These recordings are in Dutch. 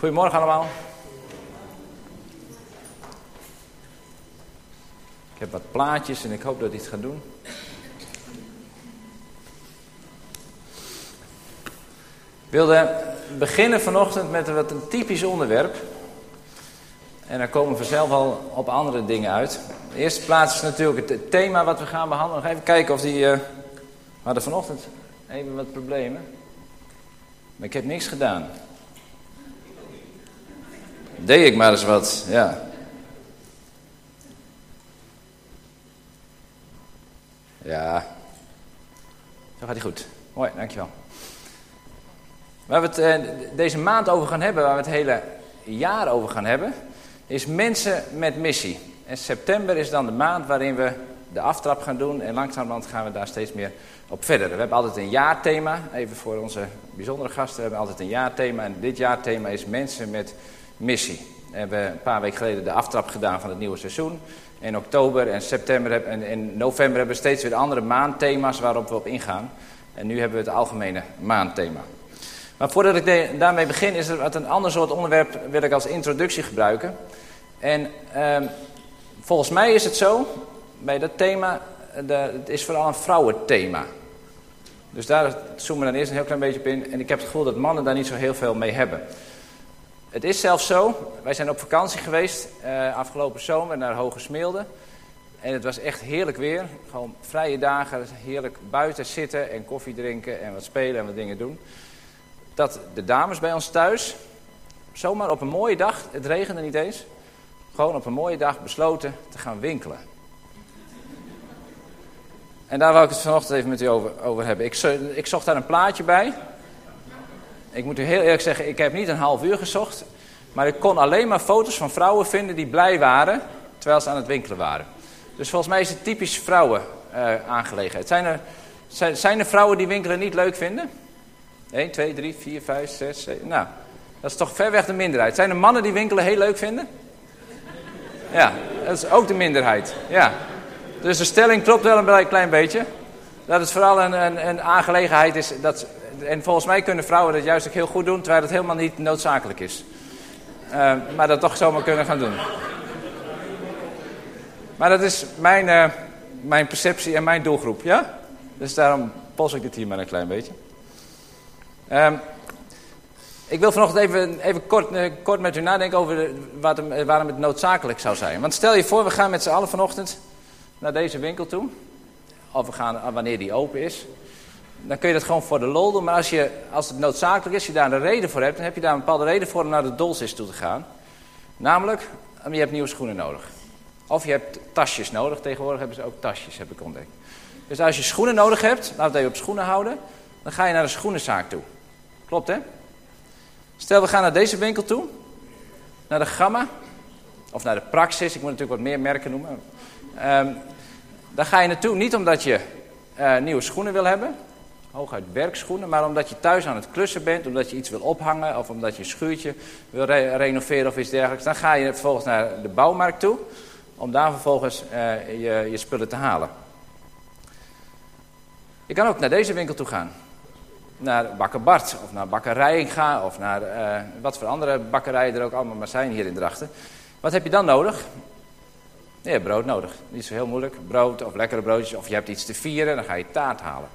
Goedemorgen allemaal. Ik heb wat plaatjes en ik hoop dat het gaat doen. Ik wilde beginnen vanochtend met wat een typisch onderwerp. En daar komen we vanzelf al op andere dingen uit. De eerste plaats is natuurlijk het thema wat we gaan behandelen. Nog even kijken of die... Uh, we hadden vanochtend even wat problemen. Maar ik heb niks gedaan. Deed ik maar eens wat, ja. Ja. Zo gaat hij goed. Mooi, dankjewel. Waar we het eh, deze maand over gaan hebben, waar we het hele jaar over gaan hebben, is mensen met missie. En september is dan de maand waarin we de aftrap gaan doen en langzamerhand gaan we daar steeds meer op verder. We hebben altijd een jaarthema, even voor onze bijzondere gasten, we hebben altijd een jaarthema. En dit jaarthema is mensen met missie. We hebben een paar weken geleden de aftrap gedaan van het nieuwe seizoen. In oktober en september en in november hebben we steeds weer andere maandthema's waarop we op ingaan. En nu hebben we het algemene maandthema. Maar voordat ik daarmee begin, is er wat een ander soort onderwerp wil ik als introductie gebruiken. En eh, volgens mij is het zo, bij dat thema, de, het is vooral een vrouwenthema. Dus daar zoomen we dan eerst een heel klein beetje op in. En ik heb het gevoel dat mannen daar niet zo heel veel mee hebben. Het is zelfs zo, wij zijn op vakantie geweest uh, afgelopen zomer naar Hoge Smeelde. En het was echt heerlijk weer. Gewoon vrije dagen, heerlijk buiten zitten en koffie drinken en wat spelen en wat dingen doen. Dat de dames bij ons thuis, zomaar op een mooie dag, het regende niet eens, gewoon op een mooie dag besloten te gaan winkelen. En daar wou ik het vanochtend even met u over, over hebben. Ik, ik zocht daar een plaatje bij. Ik moet u heel eerlijk zeggen, ik heb niet een half uur gezocht. Maar ik kon alleen maar foto's van vrouwen vinden die blij waren terwijl ze aan het winkelen waren. Dus volgens mij is het typisch vrouwen uh, aangelegenheid. Zijn er, zijn, er vrouwen die winkelen niet leuk vinden? 1, 2, 3, 4, 5, 6, 7. Nou, dat is toch ver weg de minderheid. Zijn er mannen die winkelen heel leuk vinden? Ja, dat is ook de minderheid. Ja. Dus de stelling klopt wel een klein beetje. Dat het vooral een, een, een aangelegenheid is. Dat, en volgens mij kunnen vrouwen dat juist ook heel goed doen, terwijl het helemaal niet noodzakelijk is. Uh, maar dat toch zomaar kunnen gaan doen. Maar dat is mijn, uh, mijn perceptie en mijn doelgroep, ja? Dus daarom pos ik het hier maar een klein beetje. Um, ik wil vanochtend even, even kort, uh, kort met u nadenken over waarom het noodzakelijk zou zijn. Want stel je voor, we gaan met z'n allen vanochtend naar deze winkel toe. Of we gaan wanneer die open is. Dan kun je dat gewoon voor de lol doen. Maar als, je, als het noodzakelijk is, je daar een reden voor hebt... dan heb je daar een bepaalde reden voor om naar de Dolsis toe te gaan. Namelijk, je hebt nieuwe schoenen nodig. Of je hebt tasjes nodig. Tegenwoordig hebben ze ook tasjes, heb ik ontdekt. Dus als je schoenen nodig hebt, laten we het op schoenen houden... dan ga je naar de schoenenzaak toe. Klopt, hè? Stel, we gaan naar deze winkel toe. Naar de Gamma. Of naar de Praxis. Ik moet natuurlijk wat meer merken noemen. Um, daar ga je naartoe niet omdat je uh, nieuwe schoenen wil hebben. Hooguit werkschoenen. Maar omdat je thuis aan het klussen bent. Omdat je iets wil ophangen. Of omdat je een schuurtje wil re renoveren of iets dergelijks. Dan ga je vervolgens naar de bouwmarkt toe. Om daar vervolgens uh, je, je spullen te halen. Je kan ook naar deze winkel toe gaan naar Bakker Bart of naar Bakker ga of naar uh, wat voor andere bakkerijen er ook allemaal maar zijn hier in Drachten. Wat heb je dan nodig? Hebt brood nodig. Niet zo heel moeilijk. Brood of lekkere broodjes of je hebt iets te vieren, dan ga je taart halen.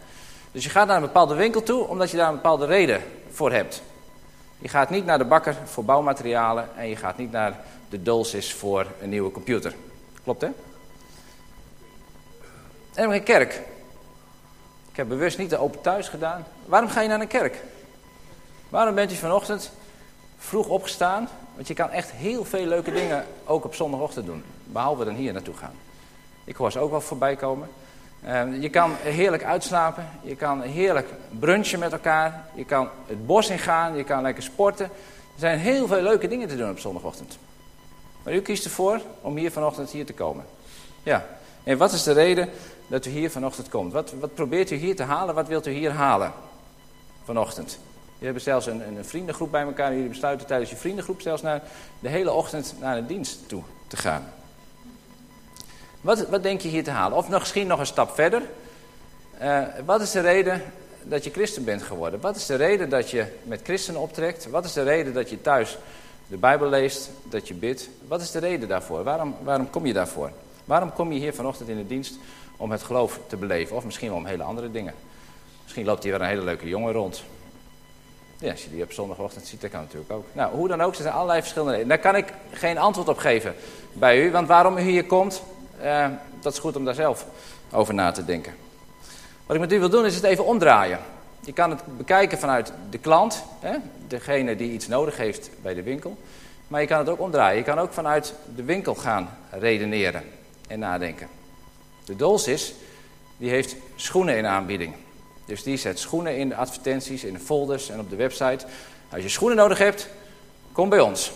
Dus je gaat naar een bepaalde winkel toe omdat je daar een bepaalde reden voor hebt. Je gaat niet naar de bakker voor bouwmaterialen en je gaat niet naar de Dolsis voor een nieuwe computer. Klopt hè? En een kerk. Ik heb bewust niet de open thuis gedaan. Waarom ga je naar een kerk? Waarom bent u vanochtend vroeg opgestaan? Want je kan echt heel veel leuke dingen ook op zondagochtend doen. Behalve dan hier naartoe gaan. Ik hoor ze ook wel voorbij komen. Uh, je kan heerlijk uitslapen. Je kan heerlijk brunchen met elkaar. Je kan het bos ingaan. Je kan lekker sporten. Er zijn heel veel leuke dingen te doen op zondagochtend. Maar u kiest ervoor om hier vanochtend hier te komen. Ja. En wat is de reden dat u hier vanochtend komt? Wat, wat probeert u hier te halen? Wat wilt u hier halen vanochtend? Je hebt zelfs een, een vriendengroep bij elkaar. Jullie besluiten tijdens je vriendengroep zelfs naar de hele ochtend naar de dienst toe te gaan. Wat, wat denk je hier te halen? Of misschien nog een stap verder. Uh, wat is de reden dat je christen bent geworden? Wat is de reden dat je met christenen optrekt? Wat is de reden dat je thuis de Bijbel leest, dat je bidt? Wat is de reden daarvoor? Waarom, waarom kom je daarvoor? Waarom kom je hier vanochtend in de dienst om het geloof te beleven? Of misschien wel om hele andere dingen. Misschien loopt hier wel een hele leuke jongen rond. Ja, als je die op zondagochtend ziet, dat kan natuurlijk ook. Nou, hoe dan ook, er zijn allerlei verschillende redenen. Daar kan ik geen antwoord op geven bij u. Want waarom u hier komt, eh, dat is goed om daar zelf over na te denken. Wat ik met u wil doen is het even omdraaien. Je kan het bekijken vanuit de klant, hè, degene die iets nodig heeft bij de winkel. Maar je kan het ook omdraaien. Je kan ook vanuit de winkel gaan redeneren en nadenken. De Dolsis, die heeft schoenen in aanbieding. Dus die zet schoenen in de advertenties, in de folders en op de website. Als je schoenen nodig hebt, kom bij ons.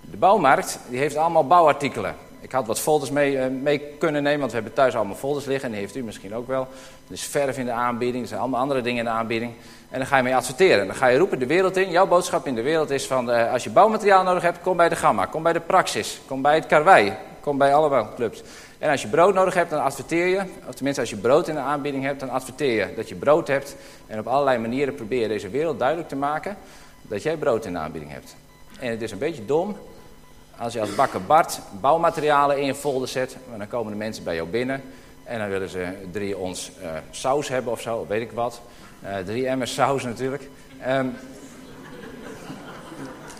De bouwmarkt die heeft allemaal bouwartikelen. Ik had wat folders mee, eh, mee, kunnen nemen, want we hebben thuis allemaal folders liggen. En die heeft u misschien ook wel. Er is verf in de aanbieding, er zijn allemaal andere dingen in de aanbieding. En dan ga je mee adverteren. Dan ga je roepen de wereld in. Jouw boodschap in de wereld is van, uh, als je bouwmateriaal nodig hebt, kom bij de Gamma. Kom bij de Praxis. Kom bij het Karwei. Kom bij allemaal clubs. En als je brood nodig hebt, dan adverteer je. Of tenminste, als je brood in de aanbieding hebt, dan adverteer je dat je brood hebt. En op allerlei manieren probeer je deze wereld duidelijk te maken dat jij brood in de aanbieding hebt. En het is een beetje dom als je als bakker Bart bouwmaterialen in je folder zet. Dan komen de mensen bij jou binnen. En dan willen ze drie ons uh, saus hebben of zo, weet ik wat. Uh, drie emmers saus natuurlijk. Um,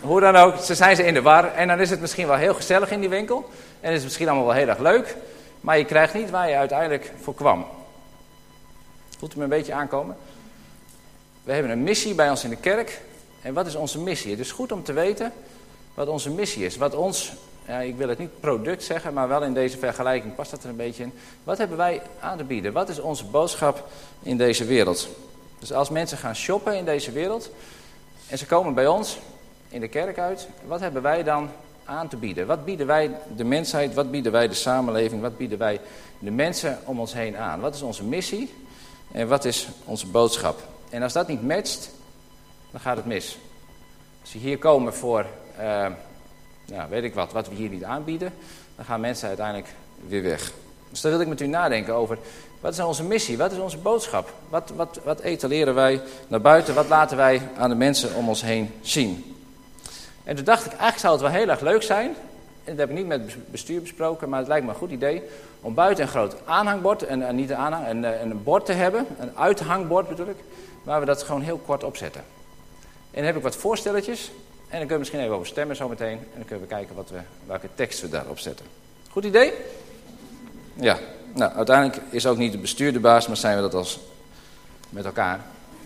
hoe dan ook, ze zijn ze in de war. En dan is het misschien wel heel gezellig in die winkel. En is het misschien allemaal wel heel erg leuk. Maar je krijgt niet waar je uiteindelijk voor kwam. Voelt u me een beetje aankomen? We hebben een missie bij ons in de kerk. En wat is onze missie? Het is goed om te weten wat onze missie is. Wat ons, ja, ik wil het niet product zeggen, maar wel in deze vergelijking past dat er een beetje in. Wat hebben wij aan te bieden? Wat is onze boodschap in deze wereld? Dus als mensen gaan shoppen in deze wereld en ze komen bij ons in de kerk uit, wat hebben wij dan aan te bieden? Wat bieden wij de mensheid, wat bieden wij de samenleving, wat bieden wij de mensen om ons heen aan? Wat is onze missie en wat is onze boodschap? En als dat niet matcht, dan gaat het mis. Als je hier komen voor, nou, weet ik wat, wat we hier niet aanbieden, dan gaan mensen uiteindelijk weer weg. Dus daar wil ik met u nadenken over, wat is onze missie, wat is onze boodschap? Wat, wat, wat etaleren wij naar buiten, wat laten wij aan de mensen om ons heen zien? En toen dacht ik, eigenlijk zou het wel heel erg leuk zijn, en dat heb ik niet met het bestuur besproken, maar het lijkt me een goed idee, om buiten een groot aanhangbord, en, en niet een aanhang, een, een bord te hebben, een uithangbord bedoel ik, waar we dat gewoon heel kort opzetten. En dan heb ik wat voorstelletjes. En dan kunnen we misschien even over stemmen zometeen. En dan kunnen we kijken wat we, welke tekst we daarop zetten. Goed idee? Ja. Nou, uiteindelijk is ook niet de bestuur de baas, maar zijn we dat als met elkaar.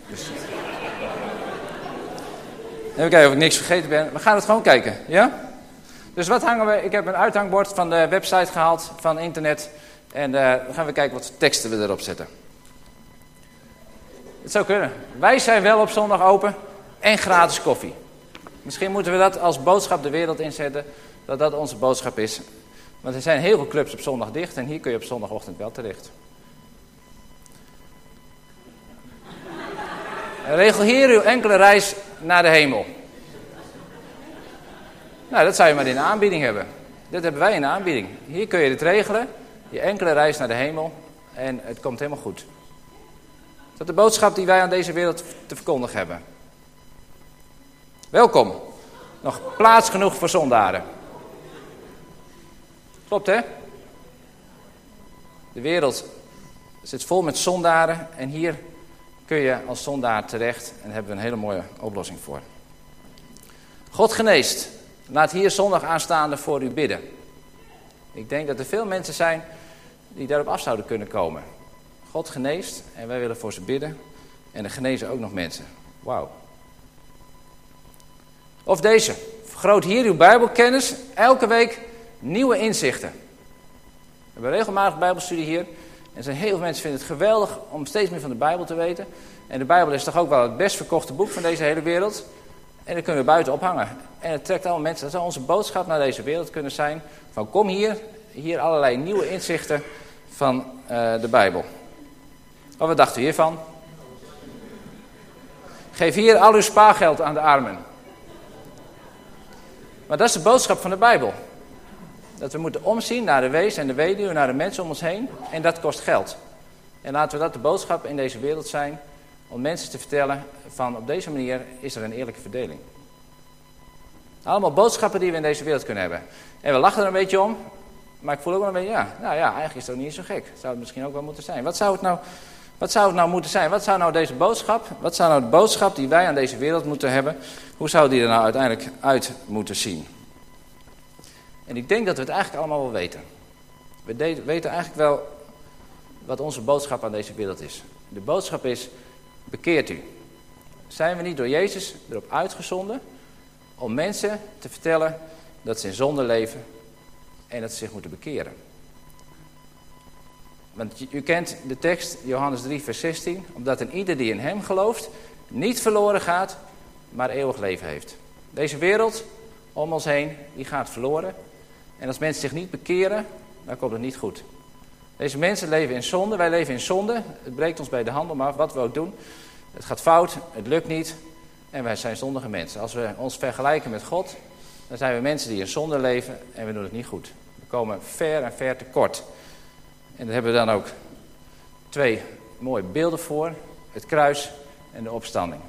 Dus... Even kijken of ik niks vergeten ben. We gaan het gewoon kijken, ja? Dus wat hangen we? Ik heb een uithangbord van de website gehaald, van internet. En uh, dan gaan we kijken wat teksten we erop zetten. Het zou kunnen. Wij zijn wel op zondag open en gratis koffie. Misschien moeten we dat als boodschap de wereld inzetten, dat dat onze boodschap is. Want er zijn heel veel clubs op zondag dicht en hier kun je op zondagochtend wel terecht. Regel hier uw enkele reis naar de hemel. Nou, dat zou je maar in aanbieding hebben. Dit hebben wij in aanbieding. Hier kun je het regelen, je enkele reis naar de hemel en het komt helemaal goed. Dat is de boodschap die wij aan deze wereld te verkondigen hebben. Welkom. Nog plaats genoeg voor zondaren. Klopt hè? De wereld zit vol met zondaren en hier kun je als zondaar terecht en daar hebben we een hele mooie oplossing voor. God geneest. Laat hier zondag aanstaande voor u bidden. Ik denk dat er veel mensen zijn die daarop af zouden kunnen komen. God geneest en wij willen voor ze bidden. En er genezen ook nog mensen. Wauw. Of deze. Vergroot hier uw Bijbelkennis. Elke week nieuwe inzichten. We hebben regelmatig Bijbelstudie hier. En zijn heel veel mensen vinden het geweldig om steeds meer van de Bijbel te weten. En de Bijbel is toch ook wel het best verkochte boek van deze hele wereld. En dat kunnen we buiten ophangen. En het trekt allemaal mensen. Dat zou onze boodschap naar deze wereld kunnen zijn. Van kom hier, hier allerlei nieuwe inzichten van uh, de Bijbel. wat dacht u hiervan? Geef hier al uw spaargeld aan de armen. Maar dat is de boodschap van de Bijbel. Dat we moeten omzien naar de wees en de weduwe, naar de mensen om ons heen. En dat kost geld. En laten we dat de boodschap in deze wereld zijn. om mensen te vertellen van op deze manier is er een eerlijke verdeling. Allemaal boodschappen die we in deze wereld kunnen hebben. En we lachen er een beetje om, maar ik voel ook wel een beetje, ja, nou ja, eigenlijk is ook niet zo gek. Zou het misschien ook wel moeten zijn. Wat zou het nou, wat zou het nou moeten zijn? Wat zou nou deze boodschap, wat zou nou de boodschap die wij aan deze wereld moeten hebben, hoe zou die er nou uiteindelijk uit moeten zien? En ik denk dat we het eigenlijk allemaal wel weten. We weten eigenlijk wel wat onze boodschap aan deze wereld is. De boodschap is, bekeert u. Zijn we niet door Jezus erop uitgezonden om mensen te vertellen dat ze in zonde leven en dat ze zich moeten bekeren. Want u kent de tekst, Johannes 3, vers 16. Omdat een ieder die in hem gelooft, niet verloren gaat, maar eeuwig leven heeft. Deze wereld om ons heen, die gaat verloren. En als mensen zich niet bekeren, dan komt het niet goed. Deze mensen leven in zonde, wij leven in zonde. Het breekt ons bij de handel, maar wat we ook doen. Het gaat fout, het lukt niet. En wij zijn zondige mensen. Als we ons vergelijken met God, dan zijn we mensen die in zonde leven en we doen het niet goed. We komen ver en ver tekort. En daar hebben we dan ook twee mooie beelden voor. Het kruis en de opstanding.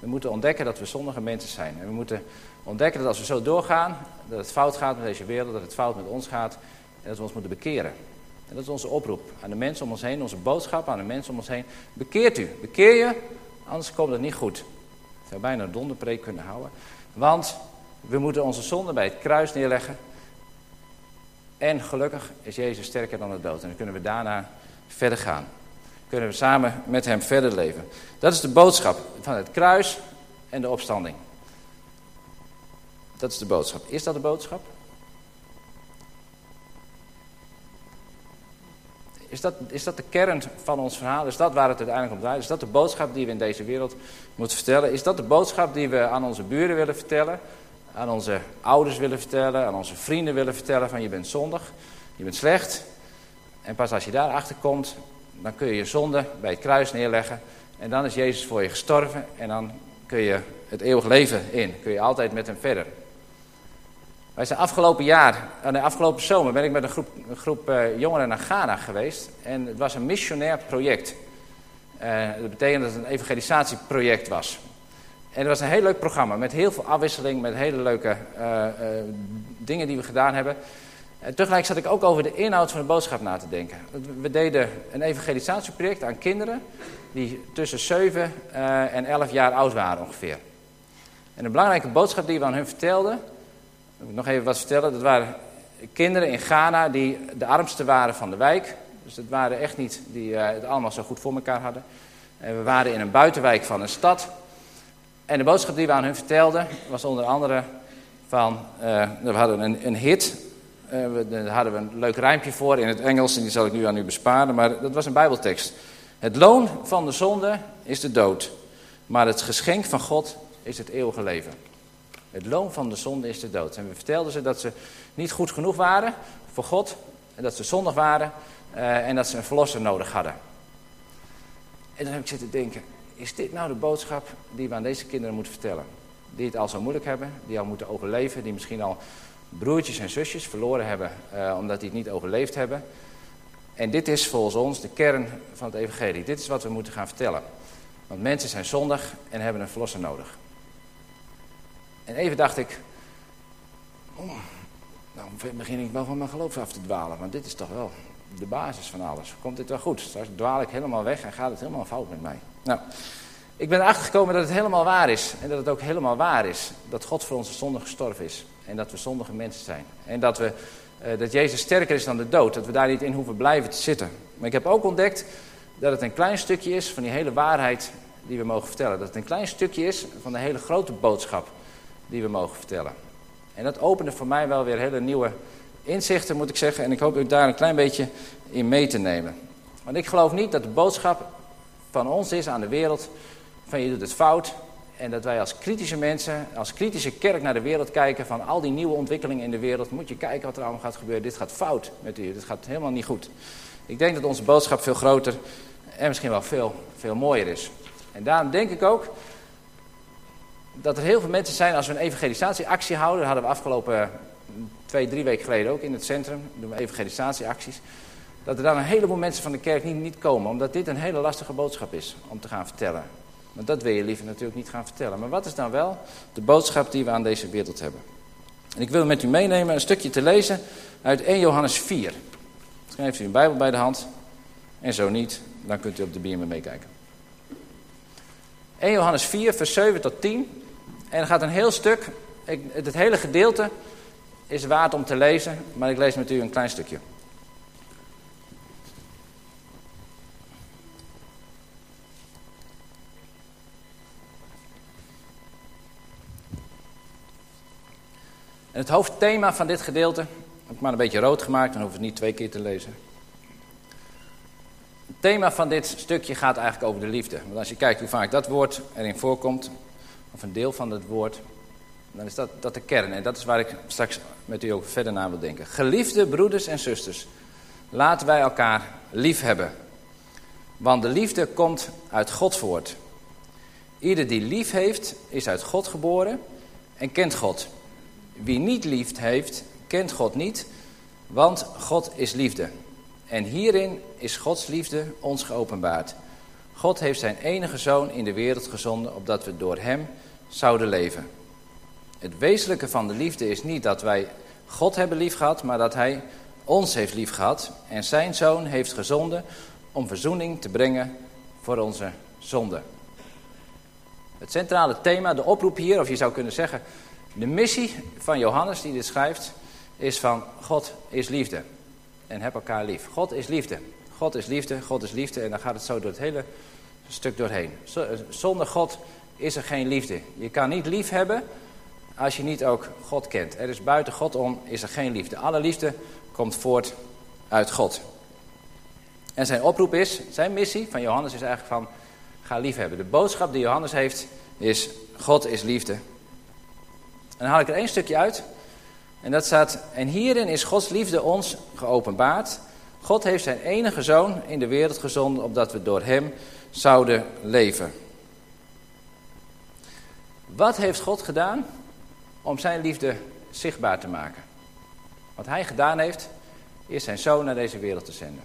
We moeten ontdekken dat we zondige mensen zijn. En we moeten ontdekken dat als we zo doorgaan, dat het fout gaat met deze wereld, dat het fout met ons gaat. En dat we ons moeten bekeren. En dat is onze oproep aan de mensen om ons heen, onze boodschap aan de mensen om ons heen. Bekeert u, bekeer je, anders komt het niet goed. Ik zou bijna een donderpreek kunnen houden. Want we moeten onze zonde bij het kruis neerleggen. En gelukkig is Jezus sterker dan de dood. En dan kunnen we daarna verder gaan. Kunnen we samen met hem verder leven. Dat is de boodschap van het kruis en de opstanding. Dat is de boodschap. Is dat de boodschap? Is dat, is dat de kern van ons verhaal? Is dat waar het uiteindelijk om draait? Is dat de boodschap die we in deze wereld moeten vertellen? Is dat de boodschap die we aan onze buren willen vertellen? Aan onze ouders willen vertellen? Aan onze vrienden willen vertellen van je bent zondig, je bent slecht. En pas als je daarachter komt, dan kun je je zonde bij het kruis neerleggen. En dan is Jezus voor je gestorven en dan kun je het eeuwig leven in. Kun je altijd met hem verder. Wij zijn afgelopen jaar, uh, nee, afgelopen zomer, ben ik met een groep, uh, jongeren naar Ghana geweest. En het was een missionair project. Uh, dat betekent dat het een evangelisatieproject was. En het was een heel leuk programma met heel veel afwisseling, met hele leuke dingen die we gedaan hebben. En tegelijk zat ik ook over de inhoud van de boodschap na te denken. We deden een evangelisatieproject aan kinderen die tussen 7 en 11 jaar oud waren ongeveer. En een belangrijke boodschap die we aan hun vertelden ik nog even wat vertellen. Dat waren kinderen in Ghana die de armste waren van de wijk. Dus het waren echt niet die het allemaal zo goed voor elkaar hadden. En we waren in een buitenwijk van een stad. En de boodschap die we aan hun vertelden was onder andere van... Uh, we hadden een, een hit. Uh, we, daar hadden we een leuk rijmpje voor in het Engels. En die zal ik nu aan u besparen. Maar dat was een bijbeltekst. Het loon van de zonde is de dood. Maar het geschenk van God is het eeuwige leven. Het loon van de zonde is de dood. En we vertelden ze dat ze niet goed genoeg waren voor God. En dat ze zondig waren. Uh, en dat ze een verlosser nodig hadden. En dan heb ik zitten denken. Is dit nou de boodschap die we aan deze kinderen moeten vertellen? Die het al zo moeilijk hebben. Die al moeten overleven. Die misschien al broertjes en zusjes verloren hebben. Uh, omdat die het niet overleefd hebben. En dit is volgens ons de kern van het evangelie. Dit is wat we moeten gaan vertellen. Want mensen zijn zondig en hebben een verlosser nodig. En even dacht ik, oh, nou begin ik wel van mijn geloof af te dwalen. Want dit is toch wel de basis van alles. Komt dit wel goed? Straks dwaal ik helemaal weg en gaat het helemaal fout met mij. Nou, ik ben erachter gekomen dat het helemaal waar is. En dat het ook helemaal waar is. Dat God voor onze zonde gestorven is. En dat we zondige mensen zijn. En dat, we, uh, dat Jezus sterker is dan de dood. Dat we daar niet in hoeven blijven te zitten. Maar ik heb ook ontdekt dat het een klein stukje is van die hele waarheid die we mogen vertellen. Dat het een klein stukje is van de hele grote boodschap die we mogen vertellen. En dat opende voor mij wel weer hele nieuwe inzichten, moet ik zeggen. En ik hoop u daar een klein beetje in mee te nemen. Want ik geloof niet dat de boodschap van ons is aan de wereld... van je doet het fout... En dat wij als kritische mensen, als kritische kerk naar de wereld kijken... van al die nieuwe ontwikkelingen in de wereld... moet je kijken wat er allemaal gaat gebeuren. Dit gaat fout met u, dit gaat helemaal niet goed. Ik denk dat onze boodschap veel groter en misschien wel veel, veel mooier is. En daarom denk ik ook dat er heel veel mensen zijn als we een evangelisatieactie houden. Dat hadden we afgelopen twee, drie weken geleden ook in het centrum. Doen we evangelisatieacties. Dat er dan een heleboel mensen van de kerk niet, niet komen. Omdat dit een hele lastige boodschap is om te gaan vertellen. Want dat wil je liever natuurlijk niet gaan vertellen. Maar wat is dan wel de boodschap die we aan deze wereld hebben? En ik wil met u meenemen een stukje te lezen uit 1 Johannes 4. Misschien heeft u een Bijbel bij de hand. En zo niet, dan kunt u op de BMW meekijken. 1 Johannes 4, vers 7 tot 10. En er gaat een heel stuk, het hele gedeelte is waard om te lezen, maar ik lees met u een klein stukje. Het hoofdthema van dit gedeelte, heb ik maar een beetje rood gemaakt, dan hoef ik het niet twee keer te lezen. Het thema van dit stukje gaat eigenlijk over de liefde. Want als je kijkt hoe vaak dat woord erin voorkomt, of een deel van het woord, dan is dat, dat de kern. En dat is waar ik straks met u ook verder naar wil denken. Geliefde broeders en zusters, laten wij elkaar lief hebben. Want de liefde komt uit God voort. Ieder die lief heeft, is uit God geboren en kent God. Wie niet lief heeft, kent God niet, want God is liefde. En hierin is Gods liefde ons geopenbaard. God heeft zijn enige zoon in de wereld gezonden, opdat we door hem zouden leven. Het wezenlijke van de liefde is niet dat wij God hebben liefgehad, maar dat hij ons heeft liefgehad en zijn zoon heeft gezonden om verzoening te brengen voor onze zonden. Het centrale thema, de oproep hier, of je zou kunnen zeggen, de missie van Johannes die dit schrijft, is van God is liefde. En heb elkaar lief. God is liefde. God is liefde, God is liefde. En dan gaat het zo door het hele stuk doorheen. Zonder God is er geen liefde. Je kan niet lief hebben als je niet ook God kent. Er is buiten God om, is er geen liefde. Alle liefde komt voort uit God. En zijn oproep is, zijn missie van Johannes is eigenlijk van, ga lief hebben. De boodschap die Johannes heeft is, God is liefde. Dan haal ik er één stukje uit. En dat staat, en hierin is Gods liefde ons geopenbaard. God heeft zijn enige zoon in de wereld gezonden, opdat we door hem zouden leven. Wat heeft God gedaan om zijn liefde zichtbaar te maken? Wat hij gedaan heeft, is zijn zoon naar deze wereld te zenden.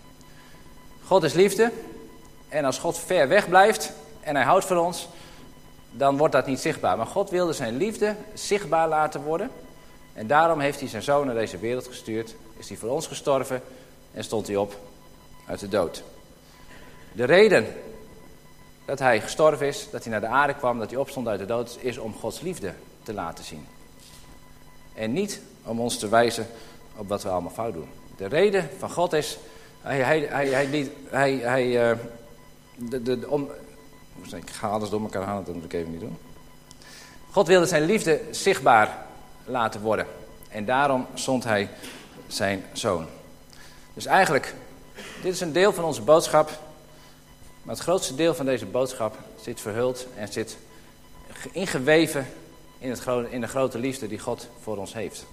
God is liefde. En als God ver weg blijft en hij houdt van ons, dan wordt dat niet zichtbaar. Maar God wilde zijn liefde zichtbaar laten worden. En daarom heeft hij zijn zoon naar deze wereld gestuurd. Is hij voor ons gestorven en stond hij op uit de dood. De reden dat hij gestorven is, dat hij naar de aarde kwam, dat hij opstond uit de dood, is om Gods liefde te laten zien. En niet om ons te wijzen op wat we allemaal fout doen. De reden van God is, hij, hij, hij, hij, hij, hij uh, de, de, om, ik ga alles door elkaar halen, dat moet ik even niet doen. God wilde zijn liefde zichtbaar laten worden. En daarom zond hij zijn zoon. Dus eigenlijk, dit is een deel van onze boodschap. Maar het grootste deel van deze boodschap zit verhuld en zit ingeweven in, het, in de grote liefde die God voor ons heeft.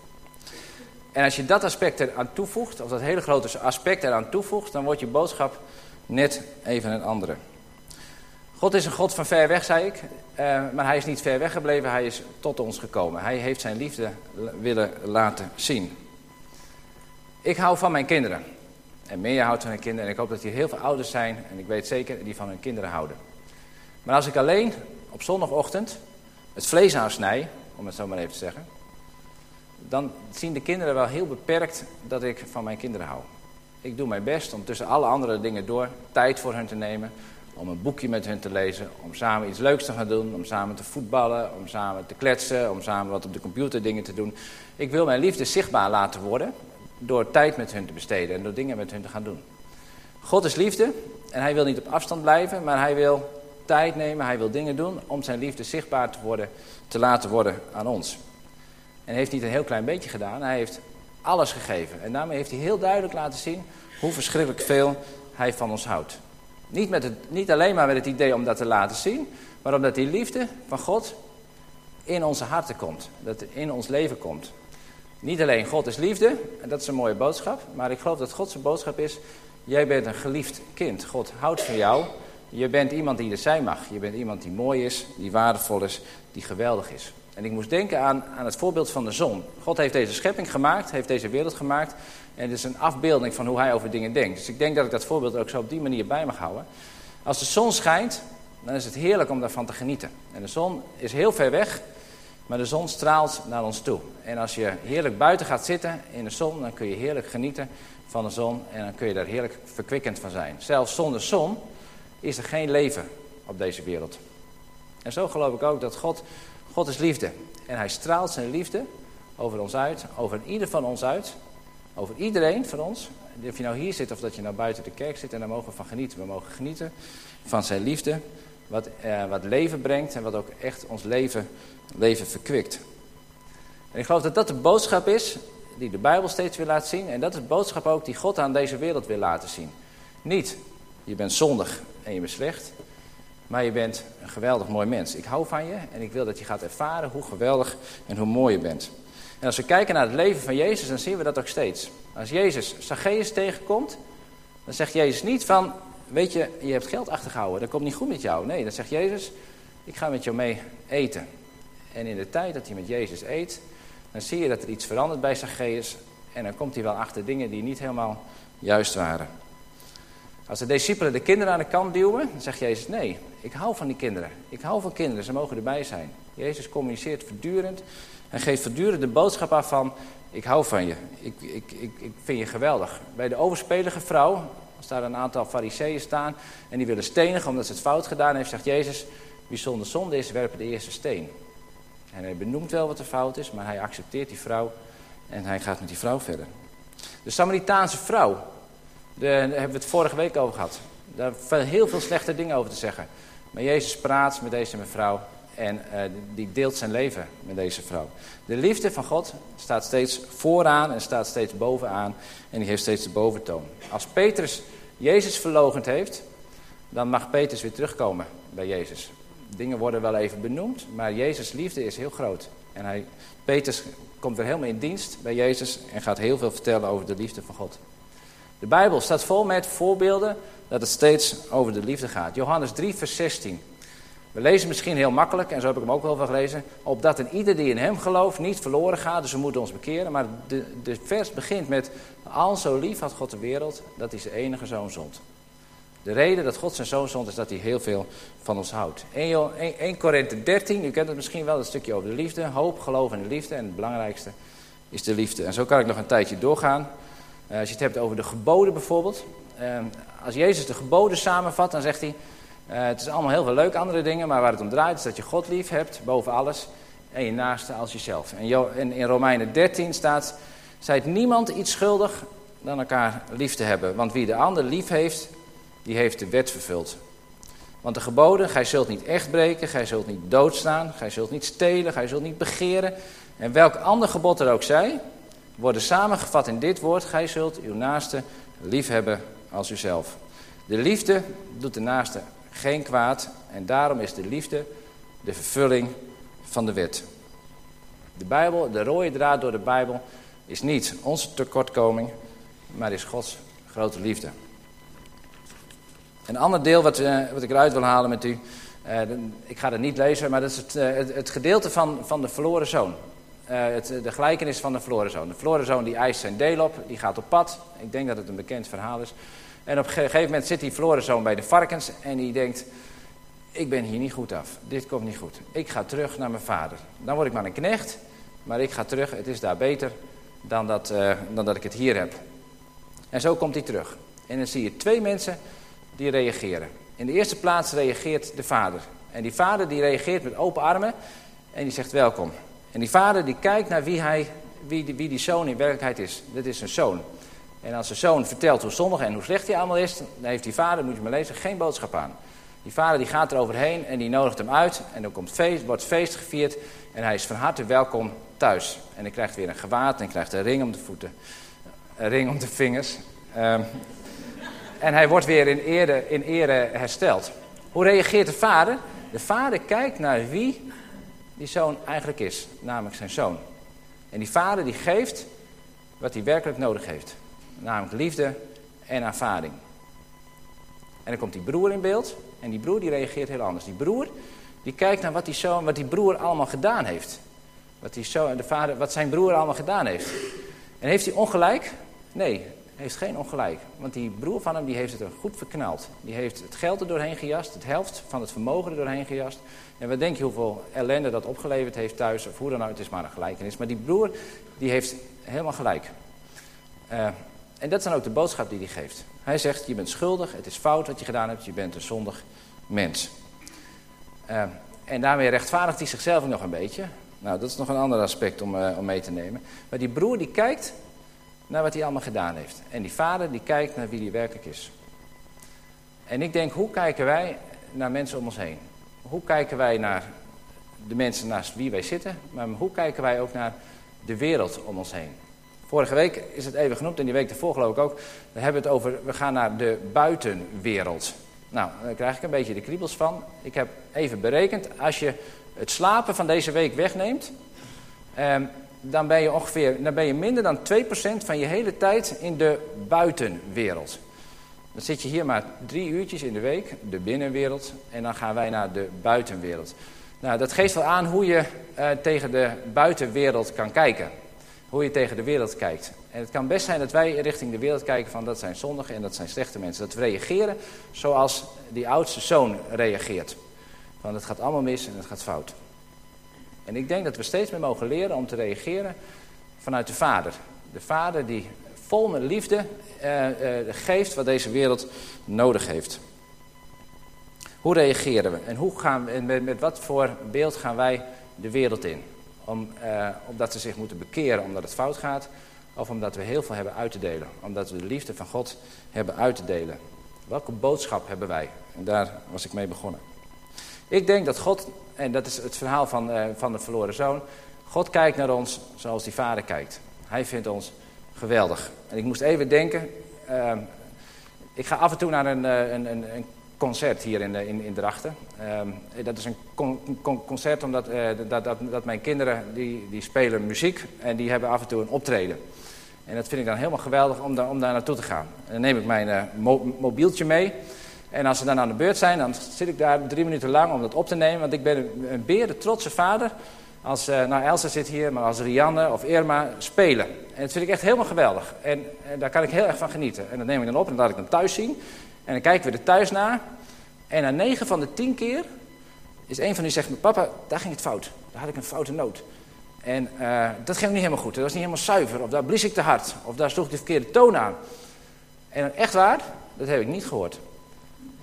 En als je dat aspect eraan toevoegt, of dat hele grote aspect eraan toevoegt, dan wordt je boodschap net even een andere. God is een God van ver weg, zei ik. Uh, maar hij is niet ver weg gebleven, hij is tot ons gekomen. Hij heeft zijn liefde willen laten zien. Ik hou van mijn kinderen. En meer houdt van hun kinderen. En ik hoop dat hier heel veel ouders zijn, en ik weet zeker, die van hun kinderen houden. Maar als ik alleen op zondagochtend het vlees aansnij, om het zo maar even te zeggen, dan zien de kinderen wel heel beperkt dat ik van mijn kinderen hou. Ik doe mijn best om tussen alle andere dingen door tijd voor hen te nemen, om een boekje met hen te lezen, om samen iets leuks te gaan doen, om samen te voetballen, om samen te kletsen, om samen wat op de computer dingen te doen. Ik wil mijn liefde zichtbaar laten worden door tijd met hun te besteden en door dingen met hun te gaan doen. God is liefde en hij wil niet op afstand blijven, maar hij wil tijd nemen, hij wil dingen doen om zijn liefde zichtbaar te, worden, te laten worden aan ons. En heeft niet een heel klein beetje gedaan, hij heeft alles gegeven. En daarmee heeft hij heel duidelijk laten zien hoe verschrikkelijk veel hij van ons houdt. Niet, met het, niet alleen maar met het idee om dat te laten zien, maar omdat die liefde van God in onze harten komt. Dat in ons leven komt. Niet alleen God is liefde, en dat is een mooie boodschap, maar ik geloof dat Gods boodschap is, jij bent een geliefd kind. God houdt van jou. Je bent iemand die er zijn mag. Je bent iemand die mooi is, die waardevol is, die geweldig is. En ik moest denken aan, aan het voorbeeld van de zon. God heeft deze schepping gemaakt, heeft deze wereld gemaakt. En het is een afbeelding van hoe hij over dingen denkt. Dus ik denk dat ik dat voorbeeld ook zo op die manier bij mag houden. Als de zon schijnt, dan is het heerlijk om daarvan te genieten. En de zon is heel ver weg, maar de zon straalt naar ons toe. En als je heerlijk buiten gaat zitten in de zon, dan kun je heerlijk genieten van de zon en dan kun je daar heerlijk verkwikkend van zijn. Zelfs zonder zon is er geen leven op deze wereld. En zo geloof ik ook dat God, God is liefde. En hij straalt zijn liefde over ons uit, over ieder van ons uit, over iedereen van ons. Of je nou hier zit of dat je nou buiten de kerk zit en daar mogen we van genieten. We mogen genieten van zijn liefde, wat, eh, wat leven brengt en wat ook echt ons leven, leven verkwikt. En ik geloof dat dat de boodschap is die de Bijbel steeds wil laten zien. En dat is de boodschap ook die God aan deze wereld wil laten zien. Niet, je bent zondig en je bent slecht. Maar je bent een geweldig mooi mens. Ik hou van je en ik wil dat je gaat ervaren hoe geweldig en hoe mooi je bent. En als we kijken naar het leven van Jezus, dan zien we dat ook steeds. Als Jezus Zacchaeus tegenkomt, dan zegt Jezus niet van... Weet je, je hebt geld achtergehouden, dat komt niet goed met jou. Nee, dan zegt Jezus, ik ga met jou mee eten. En in de tijd dat hij met Jezus eet, dan zie je dat er iets verandert bij Zacchaeus. En dan komt hij wel achter dingen die niet helemaal juist waren. Als de discipelen de kinderen aan de kant duwen, dan zegt Jezus, nee, ik hou van die kinderen. Ik hou van kinderen, ze mogen erbij zijn. Jezus communiceert voortdurend en geeft voortdurend de boodschap af van, ik hou van je, ik, ik, ik, ik vind je geweldig. Bij de overspelige vrouw, als daar een aantal fariseeën staan en die willen stenigen omdat ze het fout gedaan heeft, zegt Jezus, wie zonder zonde is, werpen de eerste steen. En hij benoemt wel wat er fout is, maar hij accepteert die vrouw en hij gaat met die vrouw verder. De Samaritaanse vrouw, daar hebben we het vorige week over gehad. Daar vallen heel veel slechte dingen over te zeggen. Maar Jezus praat met deze mevrouw en uh, die deelt zijn leven met deze vrouw. De liefde van God staat steeds vooraan en staat steeds bovenaan. En die heeft steeds de boventoon. Als Petrus Jezus verlogend heeft, dan mag Petrus weer terugkomen bij Jezus. Dingen worden wel even benoemd, maar Jezus' liefde is heel groot. En hij, Petrus komt weer helemaal in dienst bij Jezus en gaat heel veel vertellen over de liefde van God. De Bijbel staat vol met voorbeelden dat het steeds over de liefde gaat. Johannes 3, vers 16. We lezen misschien heel makkelijk, en zo heb ik hem ook wel van gelezen. Opdat een ieder die in hem gelooft niet verloren gaat, dus we moeten ons bekeren. Maar de, de vers begint met, al zo lief had God de wereld, dat hij zijn enige zoon zond. De reden dat God zijn zoon zond is dat hij heel veel van ons houdt. 1, 1 Korinthe 13, u kent het misschien wel, een stukje over de liefde. Hoop, geloof en de liefde. En het belangrijkste is de liefde. En zo kan ik nog een tijdje doorgaan. Uh, als je het hebt over de geboden bijvoorbeeld. Uh, als Jezus de geboden samenvat, dan zegt hij... Uh, het is allemaal heel veel leuk, andere dingen, maar waar het om draait is dat je God lief hebt, boven alles. En je naaste als jezelf. En in, in Romeinen 13 staat... Zijt niemand iets schuldig dan elkaar lief te hebben. Want wie de ander lief heeft, die heeft de wet vervuld. Want de geboden, gij zult niet echt breken, gij zult niet doodstaan, gij zult niet stelen, gij zult niet begeren. En welk ander gebod er ook zij, worden samengevat in dit woord, gij zult uw naaste lief hebben als uzelf. De liefde doet de naaste geen kwaad en daarom is de liefde de vervulling van de wet. De Bijbel, de rode draad door de Bijbel, is niet onze tekortkoming, maar is Gods grote liefde. Een ander deel wat, uh, wat ik eruit wil halen met u, uh, ik ga het niet lezen, maar dat is het, uh, het, het, gedeelte van, van de verloren zoon. Het, de gelijkenis van de verloren zoon. De verloren zoon die eist zijn deel op, die gaat op pad. Ik denk dat het een bekend verhaal is. En op een gegeven moment zit die verloren zoon bij de varkens en die denkt... Ik ben hier niet goed af, dit komt niet goed. Ik ga terug naar mijn vader. Dan word ik maar een knecht, maar ik ga terug, het is daar beter dan dat, dan dat ik het hier heb. En zo komt hij terug. En dan zie je twee mensen die reageren. In de eerste plaats reageert de vader. En die vader die reageert met open armen en die zegt welkom. En die vader die kijkt naar wie, hij, wie, die, wie die zoon in werkelijkheid is. Dit is een zoon. En als de zoon vertelt hoe zondig en hoe slecht hij allemaal is, dan heeft die vader, moet je maar lezen, geen boodschap aan. Die vader die gaat er overheen en die nodigt hem uit. En dan komt feest, wordt feest gevierd en hij is van harte welkom thuis. En hij krijgt weer een gewaad en krijgt een ring om de voeten. Een ring om de vingers. Um, en hij wordt weer in ere, in ere hersteld. Hoe reageert de vader? De vader kijkt naar wie die zoon eigenlijk is, namelijk zijn zoon. En die vader die geeft wat hij werkelijk nodig heeft. Namelijk liefde en aanvaarding. En dan komt die broer in beeld. En die broer die reageert heel anders. Die broer die kijkt naar wat die, zoon, wat die broer allemaal gedaan heeft. Wat, die zoon, de vader, wat zijn broer allemaal gedaan heeft. En heeft hij ongelijk? Nee, heeft geen ongelijk. Want die broer van hem die heeft het er goed verknald. Die heeft het geld er doorheen gejast, het helft van het vermogen er doorheen gejast. En wat denk je hoeveel ellende dat opgeleverd heeft thuis, of hoe dan ook, het is maar een gelijkenis. Maar die broer, die heeft helemaal gelijk. Uh, en dat is dan ook de boodschap die hij geeft. Hij zegt, je bent schuldig, het is fout wat je gedaan hebt, je bent een zondig mens. Uh, en daarmee rechtvaardigt hij zichzelf nog een beetje. Nou, dat is nog een ander aspect om, uh, om mee te nemen. Maar die broer die kijkt naar wat hij allemaal gedaan heeft. En die vader die kijkt naar wie hij werkelijk is. En ik denk, hoe kijken wij naar mensen om ons heen? Hoe kijken wij naar de mensen naast wie wij zitten? Maar hoe kijken wij ook naar de wereld om ons heen? Vorige week is het even genoemd en die week ervoor geloof ik ook. We hebben het over, we gaan naar de buitenwereld. Nou, daar krijg ik een beetje de kriebels van. Ik heb even berekend, als je het slapen van deze week wegneemt... Ehm, dan ben je ongeveer dan ben je minder dan 2% van je hele tijd in de buitenwereld. Dan zit je hier maar drie uurtjes in de week, de binnenwereld, en dan gaan wij naar de buitenwereld. Nou, dat geeft wel aan hoe je uh, tegen de buitenwereld kan kijken. Hoe je tegen de wereld kijkt. En het kan best zijn dat wij richting de wereld kijken van dat zijn zondigen en dat zijn slechte mensen. Dat we reageren zoals die oudste zoon reageert. Van het gaat allemaal mis en het gaat fout. En ik denk dat we steeds meer mogen leren om te reageren vanuit de Vader. De Vader die vol met liefde eh, eh, geeft wat deze wereld nodig heeft. Hoe reageren we en hoe gaan we, met, met wat voor beeld gaan wij de wereld in? Om, eh, omdat ze zich moeten bekeren omdat het fout gaat, of omdat we heel veel hebben uit te delen. Omdat we de liefde van God hebben uit te delen. Welke boodschap hebben wij? En daar was ik mee begonnen. Ik denk dat God, en dat is het verhaal van, uh, van de verloren zoon. God kijkt naar ons zoals die vader kijkt. Hij vindt ons geweldig. En ik moest even denken. Uh, ik ga af en toe naar een, uh, een, een, een concert hier in, in, in Drachten. Uh, dat is een con, con, concert omdat uh, dat, dat, dat, mijn kinderen die, die spelen muziek en die hebben af en toe een optreden. En dat vind ik dan helemaal geweldig om daar, om daar naartoe te gaan. En dan neem ik mijn mo mobieltje mee. En als ze dan aan de beurt zijn, dan zit ik daar drie minuten lang om dat op te nemen. Want ik ben een, een beer, trotse vader. Als, uh, nou Elsa zit hier, maar als Rianne of Irma spelen. En dat vind ik echt helemaal geweldig. En, en, daar kan ik heel erg van genieten. En dat neem ik dan op en dat laat ik dan thuis zien. En dan kijken we er thuis naar. En na negen van de tien keer is een van u zegt, papa, daar ging het fout. Daar had ik een foute noot. En uh, dat ging niet helemaal goed. Dat was niet helemaal zuiver. Of daar blies ik te hard. Of daar sloeg ik de verkeerde toon aan. En echt waar, dat heb ik niet gehoord.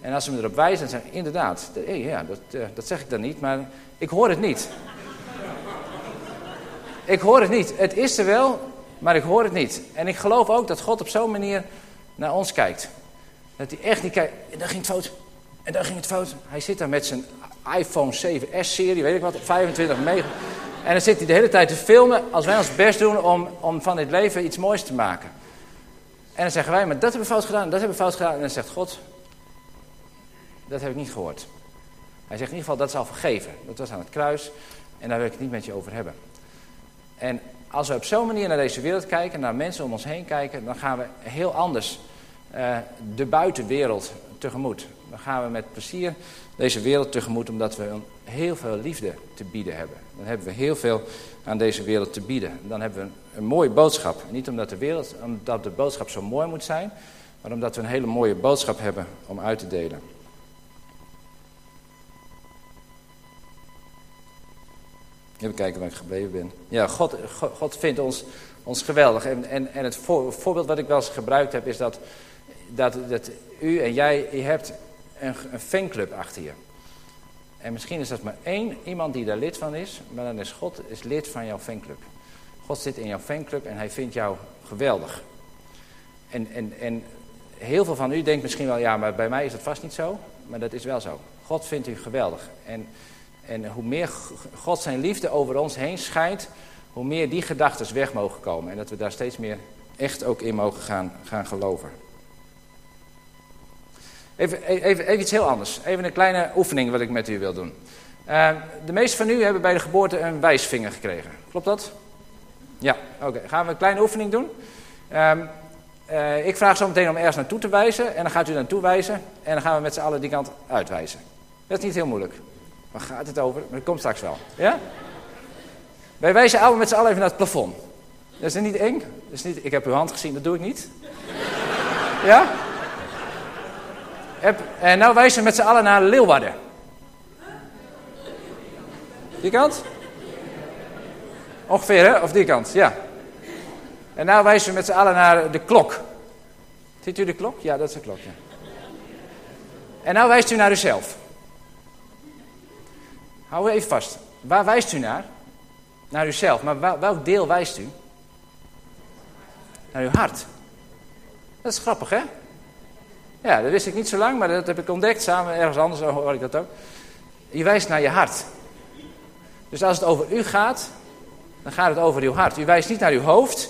En als ze me erop wijzen, dan zeg ik inderdaad, hey, ja, dat, uh, dat zeg ik dan niet, maar ik hoor het niet. ik hoor het niet. Het is er wel, maar ik hoor het niet. En ik geloof ook dat God op zo'n manier naar ons kijkt. Dat hij echt niet kijkt, en daar ging het fout, en daar ging het fout. Hij zit daar met zijn iPhone 7S-serie, weet ik wat, op 25 mega. En dan zit hij de hele tijd te filmen als wij ons best doen om, om van dit leven iets moois te maken. En dan zeggen wij, maar dat hebben we fout gedaan, dat hebben we fout gedaan. En dan zegt God, dat heb ik niet gehoord. Hij zegt in ieder geval, dat is al vergeven. Dat was aan het kruis en daar wil ik het niet met je over hebben. En als we op zo'n manier naar deze wereld kijken, naar mensen om ons heen kijken, dan gaan we heel anders uh, de buitenwereld tegemoet. Dan gaan we met plezier deze wereld tegemoet, omdat we heel veel liefde te bieden hebben. Dan hebben we heel veel aan deze wereld te bieden. Dan hebben we een, mooie boodschap. Niet omdat de, wereld, omdat de boodschap zo mooi moet zijn, maar omdat we een hele mooie boodschap hebben om uit te delen. Even kijken waar ik gebleven ben. Ja, God, God, vindt ons, ons geweldig. En, en, en het voor, voorbeeld wat ik wel eens gebruikt heb is dat, dat, dat u en jij, je hebt een, een fanclub achter je. En misschien is dat maar één iemand die daar lid van is, maar dan is God is lid van jouw fanclub. God zit in jouw fanclub en hij vindt jou geweldig. En, en, en heel veel van u denkt misschien wel, ja, maar bij mij is dat vast niet zo. Maar dat is wel zo. God vindt u geweldig. En en hoe meer God zijn liefde over ons heen schijnt, hoe meer die gedachten weg mogen komen. En dat we daar steeds meer echt ook in mogen gaan, gaan geloven. Even, even, even iets heel anders. Even een kleine oefening wat ik met u wil doen. Uh, de meesten van u hebben bij de geboorte een wijsvinger gekregen. Klopt dat? Ja, oké. Gaan we een kleine oefening doen. Uh, uh, ik vraag zo meteen om ergens naartoe te wijzen. En dan gaat u naartoe wijzen. En dan gaan we met z'n allen die kant uitwijzen. Dat is niet heel moeilijk. Waar gaat het over? Maar dat komt straks wel. Ja? Wij wijzen allemaal met z'n allen even naar het plafond. Dat is niet eng. Dat is niet, ik heb uw hand gezien, dat doe ik niet. Ja? En nou wijzen we met z'n allen naar Leeuwarden. Die kant? Ongeveer, hè? Of die kant, ja. En nou wijzen we met z'n allen naar de klok. Ziet u de klok? Ja, dat is de klok, ja. En nou wijst u naar uzelf. Hou even vast. Waar wijst u naar? Naar uzelf. Maar welk deel wijst u? Naar uw hart. Dat is grappig, hè? Ja, dat wist ik niet zo lang, maar dat heb ik ontdekt samen ergens anders, hoor ik dat ook. Je wijst naar je hart. Dus als het over u gaat, dan gaat het over uw hart. U wijst niet naar uw hoofd.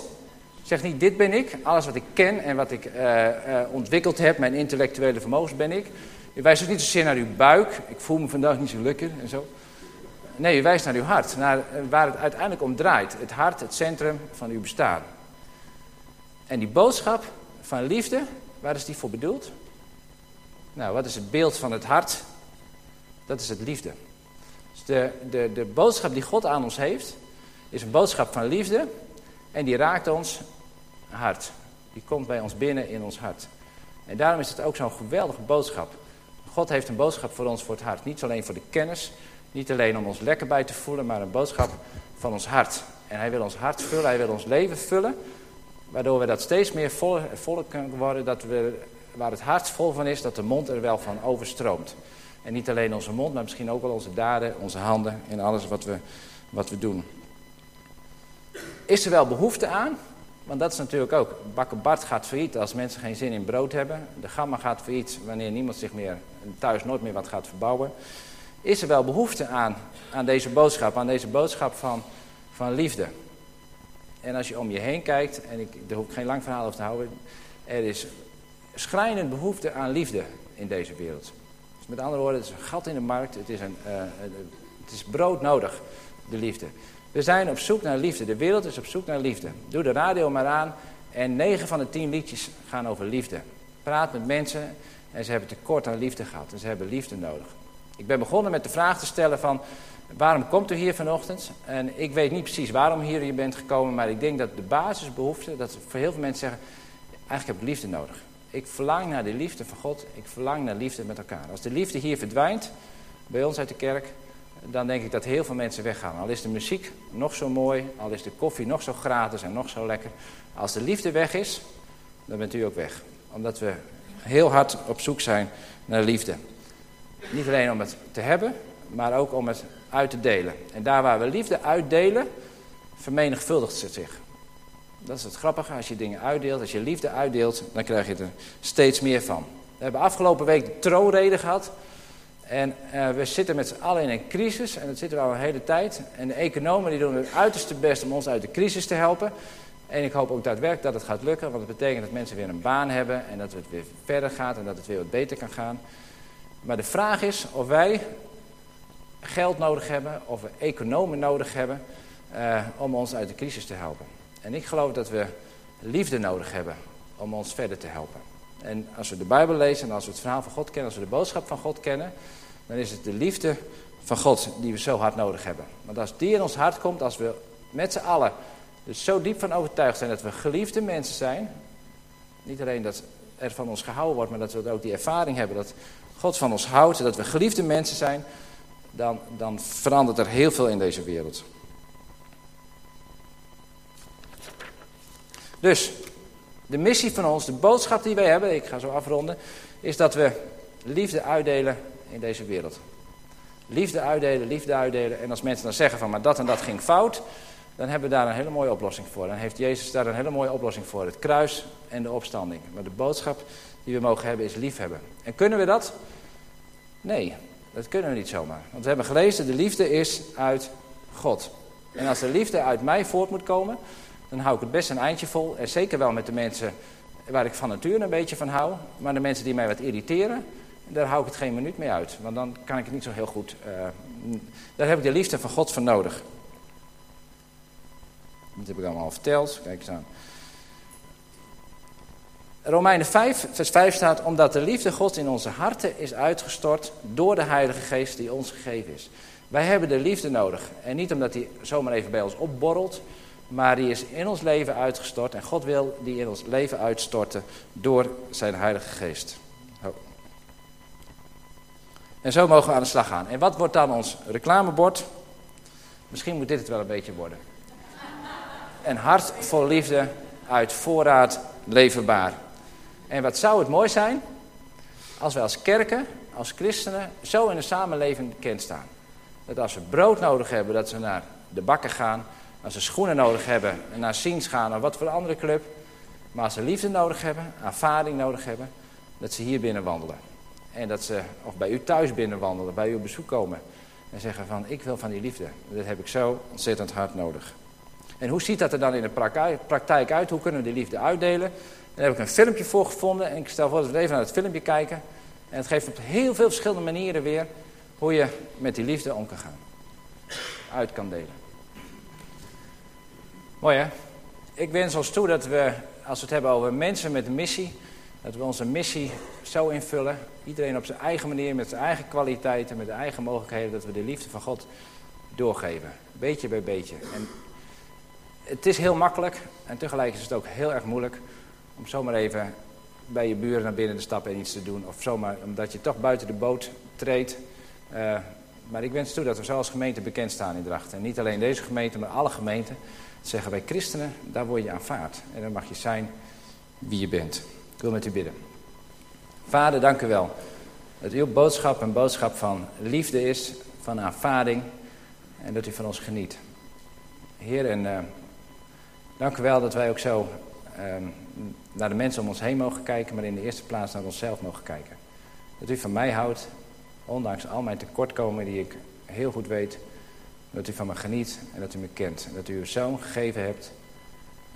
Zeg niet, dit ben ik. Alles wat ik ken en wat ik uh, uh, ontwikkeld heb, mijn intellectuele vermogens ben ik. U wijst ook niet zozeer naar uw buik. Ik voel me vandaag niet zo lekker en zo. Nee, u wijst naar uw hart. Naar eh, waar het uiteindelijk om draait. Het hart, het centrum van uw bestaan. En die boodschap van liefde, waar is die voor bedoeld? Nou, wat is het beeld van het hart? Dat is het liefde. Dus de, de, de boodschap die God aan ons heeft, is een boodschap van liefde. En die raakt ons hart. Die komt bij ons binnen in ons hart. En daarom is het ook zo'n geweldige boodschap. God heeft een boodschap voor ons voor het hart. Niet alleen voor de kennis, niet alleen om ons lekker bij te voelen, maar een boodschap van ons hart. En hij wil ons hart vullen, hij wil ons leven vullen. Waardoor we dat steeds meer vol, kunnen worden, dat we, waar het hart vol van is, dat de mond er wel van overstroomt. En niet alleen onze mond, maar misschien ook wel onze daden, onze handen en alles wat we, wat we doen. Is er wel behoefte aan? Want dat is natuurlijk ook, bakken Bart gaat failliet als mensen geen zin in brood hebben. De gamma gaat failliet wanneer niemand zich meer thuis nooit meer wat gaat verbouwen. Is er wel behoefte aan, aan deze boodschap, aan deze boodschap van, van liefde? En als je om je heen kijkt, en ik, daar hoef ik geen lang verhaal over te houden, er is schrijnend behoefte aan liefde in deze wereld. Dus met andere woorden, het is een gat in de markt, het is, een, uh, het is brood nodig, de liefde. We zijn op zoek naar liefde, de wereld is op zoek naar liefde. Doe de radio maar aan en 9 van de 10 liedjes gaan over liefde. Praat met mensen en ze hebben tekort aan liefde gehad en ze hebben liefde nodig. Ik ben begonnen met de vraag te stellen van waarom komt u hier vanochtend? En ik weet niet precies waarom hier je bent gekomen, maar ik denk dat de basisbehoefte, dat voor heel veel mensen zeggen, eigenlijk heb ik liefde nodig. Ik verlang naar de liefde van God, ik verlang naar liefde met elkaar. Als de liefde hier verdwijnt, bij ons uit de kerk, dan denk ik dat heel veel mensen weggaan. Al is de muziek nog zo mooi, al is de koffie nog zo gratis en nog zo lekker. Als de liefde weg is, dan bent u ook weg. Omdat we heel hard op zoek zijn naar liefde. Niet alleen om het te hebben, maar ook om het uit te delen. En daar waar we liefde uitdelen, vermenigvuldigt het zich. Dat is het grappige, als je dingen uitdeelt, als je liefde uitdeelt, dan krijg je er steeds meer van. We hebben afgelopen week de troonrede gehad. En uh, we zitten met z'n allen in een crisis, en dat zitten we al een hele tijd. En de economen die doen hun uiterste best om ons uit de crisis te helpen. En ik hoop ook daadwerkelijk dat het gaat lukken, want het betekent dat mensen weer een baan hebben en dat het weer verder gaat en dat het weer wat beter kan gaan. Maar de vraag is of wij geld nodig hebben, of we economen nodig hebben uh, om ons uit de crisis te helpen. En ik geloof dat we liefde nodig hebben om ons verder te helpen. En als we de Bijbel lezen en als we het verhaal van God kennen, als we de boodschap van God kennen, dan is het de liefde van God die we zo hard nodig hebben. Want als die in ons hart komt, als we met z'n allen er zo diep van overtuigd zijn dat we geliefde mensen zijn, niet alleen dat er van ons gehouden wordt, maar dat we ook die ervaring hebben dat God van ons houdt, dat we geliefde mensen zijn, dan, dan verandert er heel veel in deze wereld. Dus, de missie van ons, de boodschap die wij hebben, ik ga zo afronden, is dat we liefde uitdelen in deze wereld. Liefde uitdelen, liefde uitdelen. En als mensen dan zeggen van, maar dat en dat ging fout, dan hebben we daar een hele mooie oplossing voor. Dan heeft Jezus daar een hele mooie oplossing voor. Het kruis en de opstanding. Maar de boodschap die we mogen hebben is liefhebben. En kunnen we dat? Nee, dat kunnen we niet zomaar. Want we hebben gelezen, de liefde is uit God. En als de liefde uit mij voort moet komen, dan hou ik het best een eindje vol. En zeker wel met de mensen waar ik van nature een beetje van hou. Maar de mensen die mij wat irriteren, daar hou ik het geen minuut mee uit. Want dan kan ik het niet zo heel goed... Uh, daar heb ik de liefde van God voor nodig. Dat heb ik allemaal al verteld. Kijk eens aan. Romeinen 5, vers 5 staat, omdat de liefde God in onze harten is uitgestort door de Heilige Geest die ons gegeven is. Wij hebben de liefde nodig. En niet omdat die zomaar even bij ons opborrelt, maar die is in ons leven uitgestort. En God wil die in ons leven uitstorten door zijn Heilige Geest. En zo mogen we aan de slag gaan. En wat wordt dan ons reclamebord? Misschien moet dit het wel een beetje worden. Een hart vol liefde uit voorraad leverbaar. En wat zou het mooi zijn als we als kerken, als christenen, zo in de samenleving bekend staan. Dat als we brood nodig hebben, dat we naar de bakken gaan. Als ze schoenen nodig hebben, naar ziens gaan of wat voor een andere club. Maar als ze liefde nodig hebben, aanvaarding nodig hebben, dat ze hier binnen wandelen. En dat ze, of bij u thuis binnen wandelen, bij u op bezoek komen. En zeggen van, ik wil van die liefde. Dat heb ik zo ontzettend hard nodig. En hoe ziet dat er dan in de praktijk uit? Hoe kunnen we die liefde uitdelen? Daar heb ik een filmpje voor gevonden. En ik stel voor dat we even naar het filmpje kijken. En het geeft op heel veel verschillende manieren weer hoe je met die liefde om kan gaan. Uit kan delen. Mooi hè? Ik wens ons toe dat we, als we het hebben over mensen met een missie, dat we onze missie zo invullen. Iedereen op zijn eigen manier, met zijn eigen kwaliteiten, met de eigen mogelijkheden, dat we de liefde van God doorgeven. Beetje bij beetje. En het is heel makkelijk en tegelijk is het ook heel erg moeilijk om zomaar even bij je buren naar binnen te stappen en iets te doen. Of zomaar omdat je toch buiten de boot treedt. Uh, maar ik wens toe dat we zo als gemeente bekend staan in Drachten. En niet alleen deze gemeente, maar alle gemeenten. Zeggen wij christenen, daar word je aanvaard. En dan mag je zijn wie je bent. Ik wil met u bidden. Vader, dank u wel. Dat uw boodschap een boodschap van liefde is, van aanvaarding. En dat u van ons geniet. Heer, en uh, dank u wel dat wij ook zo uh, naar de mensen om ons heen mogen kijken, maar in de eerste plaats naar onszelf mogen kijken. Dat u van mij houdt, ondanks al mijn tekortkomen die ik heel goed weet, dat u van me geniet en dat u me kent. En dat u uw zoon gegeven hebt,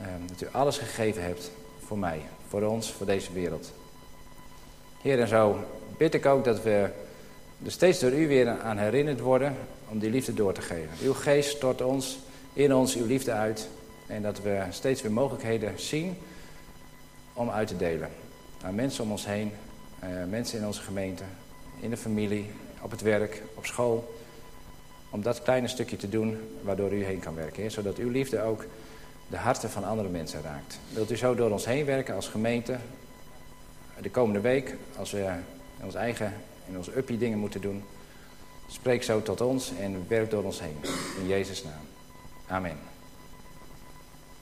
ehm, dat u alles gegeven hebt voor mij, voor ons, voor deze wereld. Heer, en zo bid ik ook dat we er steeds door u weer aan herinnerd worden om die liefde door te geven. Uw geest stort ons, in ons uw liefde uit. En dat we steeds weer mogelijkheden zien om uit te delen. Aan mensen om ons heen, uh, mensen in onze gemeente, in de familie, op het werk, op school. Om dat kleine stukje te doen waardoor u heen kan werken. Zodat uw liefde ook de harten van andere mensen raakt. Wilt u zo door ons heen werken als gemeente. De komende week, als we in ons eigen, in ons uppie dingen moeten doen. Spreek zo tot ons en werk door ons heen. In Jezus' naam. Amen.